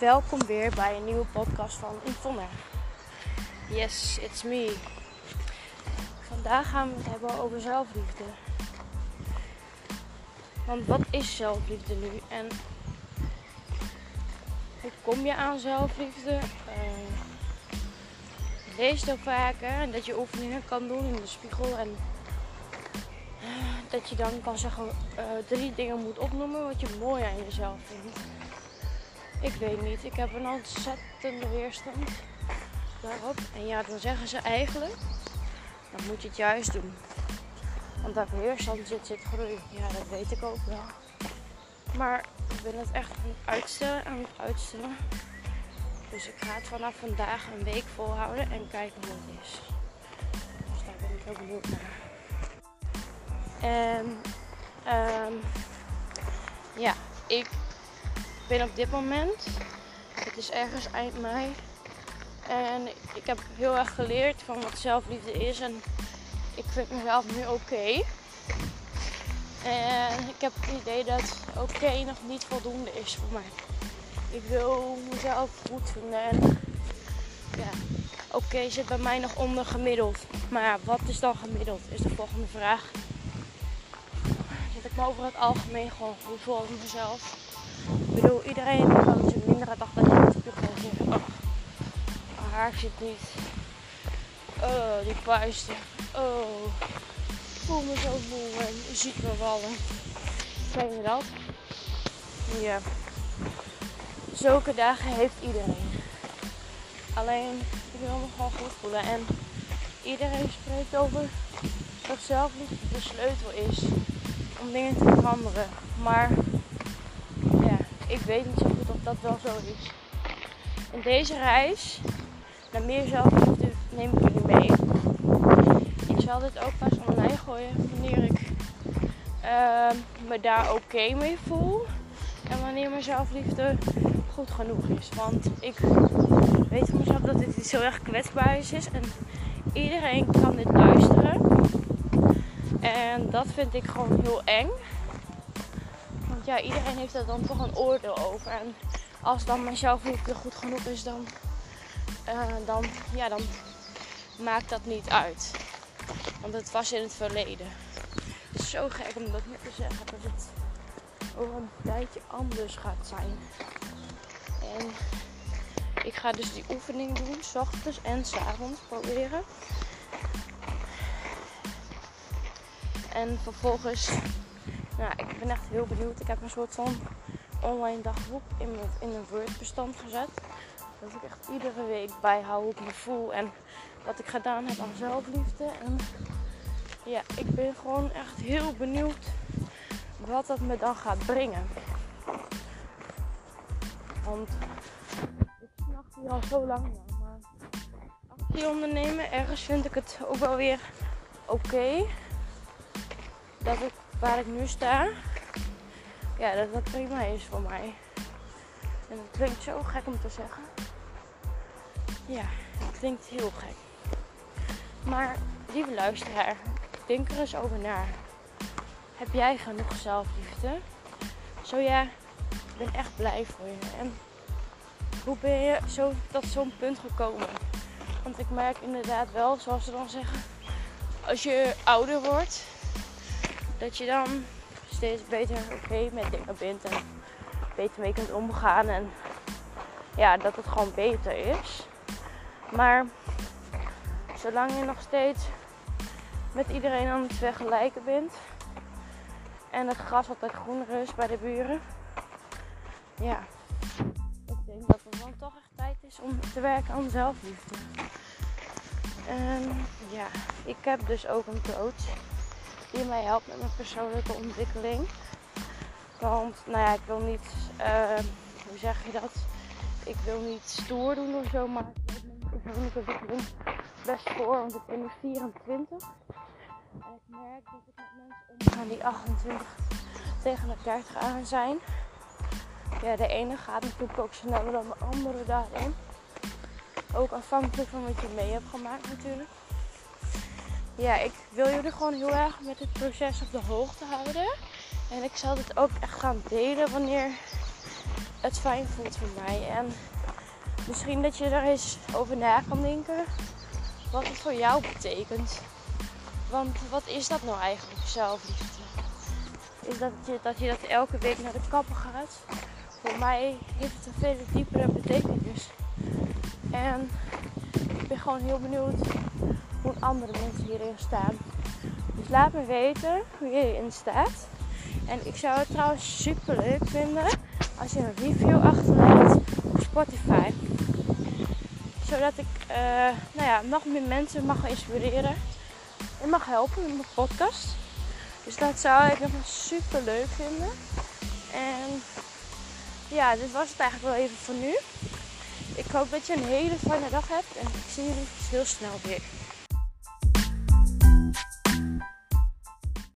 welkom weer bij een nieuwe podcast van Yvonne. Yes, it's me. Vandaag gaan we het hebben over zelfliefde. Want wat is zelfliefde nu en hoe kom je aan zelfliefde? Uh, lees het ook vaker en dat je oefeningen kan doen in de spiegel en eh, dat je dan kan zeggen uh, drie dingen moet opnoemen wat je mooi aan jezelf vindt. Ik weet niet. Ik heb een ontzettende weerstand daarop. En ja, dan zeggen ze eigenlijk, dan moet je het juist doen. Want daar weerstand zit, zit groei. Ja, dat weet ik ook wel. Maar ik ben het echt aan het uitstellen, aan het uitstellen. Dus ik ga het vanaf vandaag een week volhouden en kijken hoe het is. Dus daar ben ik heel benieuwd naar. En um, ja, ik ben op dit moment, het is ergens eind mei. En ik heb heel erg geleerd van wat zelfliefde is. En ik vind mezelf nu oké. En ik heb het idee dat oké nog niet voldoende is voor mij. Ik wil mezelf goed vinden. En ja, oké zit bij mij nog onder gemiddeld. Maar wat is dan gemiddeld? Is de volgende vraag. Zit ik me over het algemeen gewoon goed voor mezelf? Ik bedoel, iedereen kan zijn mindere dag dat je spiegel zegt. Oh, haar zit niet. Oh, die puisten. Oh, ik voel me zo moe en je ziet me vallen. Ken je dat? Ja. Zulke dagen heeft iedereen. Alleen, ik wil me gewoon goed voelen. En iedereen spreekt over dat zelfliefde de sleutel is om dingen te veranderen. Maar ik weet niet zo goed of dat wel zo is. In deze reis naar meer zelfliefde neem ik jullie mee. Ik zal dit ook pas online gooien wanneer ik uh, me daar oké mee voel. En wanneer mijn zelfliefde goed genoeg is. Want ik weet van mezelf dat dit iets heel erg kwetsbaars is. En iedereen kan dit luisteren. En dat vind ik gewoon heel eng ja, iedereen heeft er dan toch een oordeel over. En als dan mijn zelfliefde goed genoeg is, dan, uh, dan, ja, dan maakt dat niet uit. Want het was in het verleden. Het is zo gek om dat net te zeggen. Dat het over een tijdje anders gaat zijn. En ik ga dus die oefening doen, s ochtends en s avonds proberen. En vervolgens nou, ik ben echt heel benieuwd. Ik heb een soort van online dagboek in, mijn, in een Word-bestand gezet. Dat ik echt iedere week bijhoud hoe ik me voel en wat ik gedaan heb aan zelfliefde. En ja, ik ben gewoon echt heel benieuwd wat dat me dan gaat brengen. Want ik snacht hier al zo lang naar. Maar actie ondernemen, ergens vind ik het ook wel weer oké. dat ik waar ik nu sta, ja, dat dat prima is voor mij. En dat klinkt zo gek om te zeggen. Ja, het klinkt heel gek. Maar lieve luisteraar, denk er eens over na. Heb jij genoeg zelfliefde? Zo ja, ik ben echt blij voor je. En hoe ben je zo tot zo'n punt gekomen? Want ik merk inderdaad wel, zoals ze dan zeggen, als je ouder wordt, dat je dan steeds beter oké met dingen bent en beter mee kunt omgaan. En ja, dat het gewoon beter is. Maar zolang je nog steeds met iedereen aan het vergelijken bent en het gras altijd groener is bij de buren, ja, ik denk dat het dan toch echt tijd is om te werken aan zelfliefde. En ja, ik heb dus ook een coach die mij helpt met mijn persoonlijke ontwikkeling. Want, nou ja, ik wil niet, uh, hoe zeg je dat? Ik wil niet stoer doen of zo, maar ik heb mijn ontwikkeling best voor, want ik ben nu 24. En ik merk dat ik met mensen omga die 28 tegen de 30 aan zijn. Ja, de ene gaat natuurlijk ook sneller dan de andere daarin. Ook afhankelijk van wat je mee hebt gemaakt natuurlijk ja, ik wil jullie gewoon heel erg met het proces op de hoogte houden. En ik zal dit ook echt gaan delen wanneer het fijn voelt voor mij. En misschien dat je er eens over na kan denken wat het voor jou betekent. Want wat is dat nou eigenlijk, zelfliefde? Is dat je, dat je dat elke week naar de kapper gaat? Voor mij heeft het een veel diepere betekenis. En ben gewoon heel benieuwd hoe andere mensen hierin staan. Dus laat me weten hoe je hierin staat. En ik zou het trouwens super leuk vinden als je een review achterlaat op Spotify. Zodat ik uh, nou ja, nog meer mensen mag inspireren en mag helpen met mijn podcast. Dus dat zou ik nog super leuk vinden. En ja, dit was het eigenlijk wel even voor nu. Ik hoop dat je een hele fijne dag hebt en ik zie jullie heel snel weer.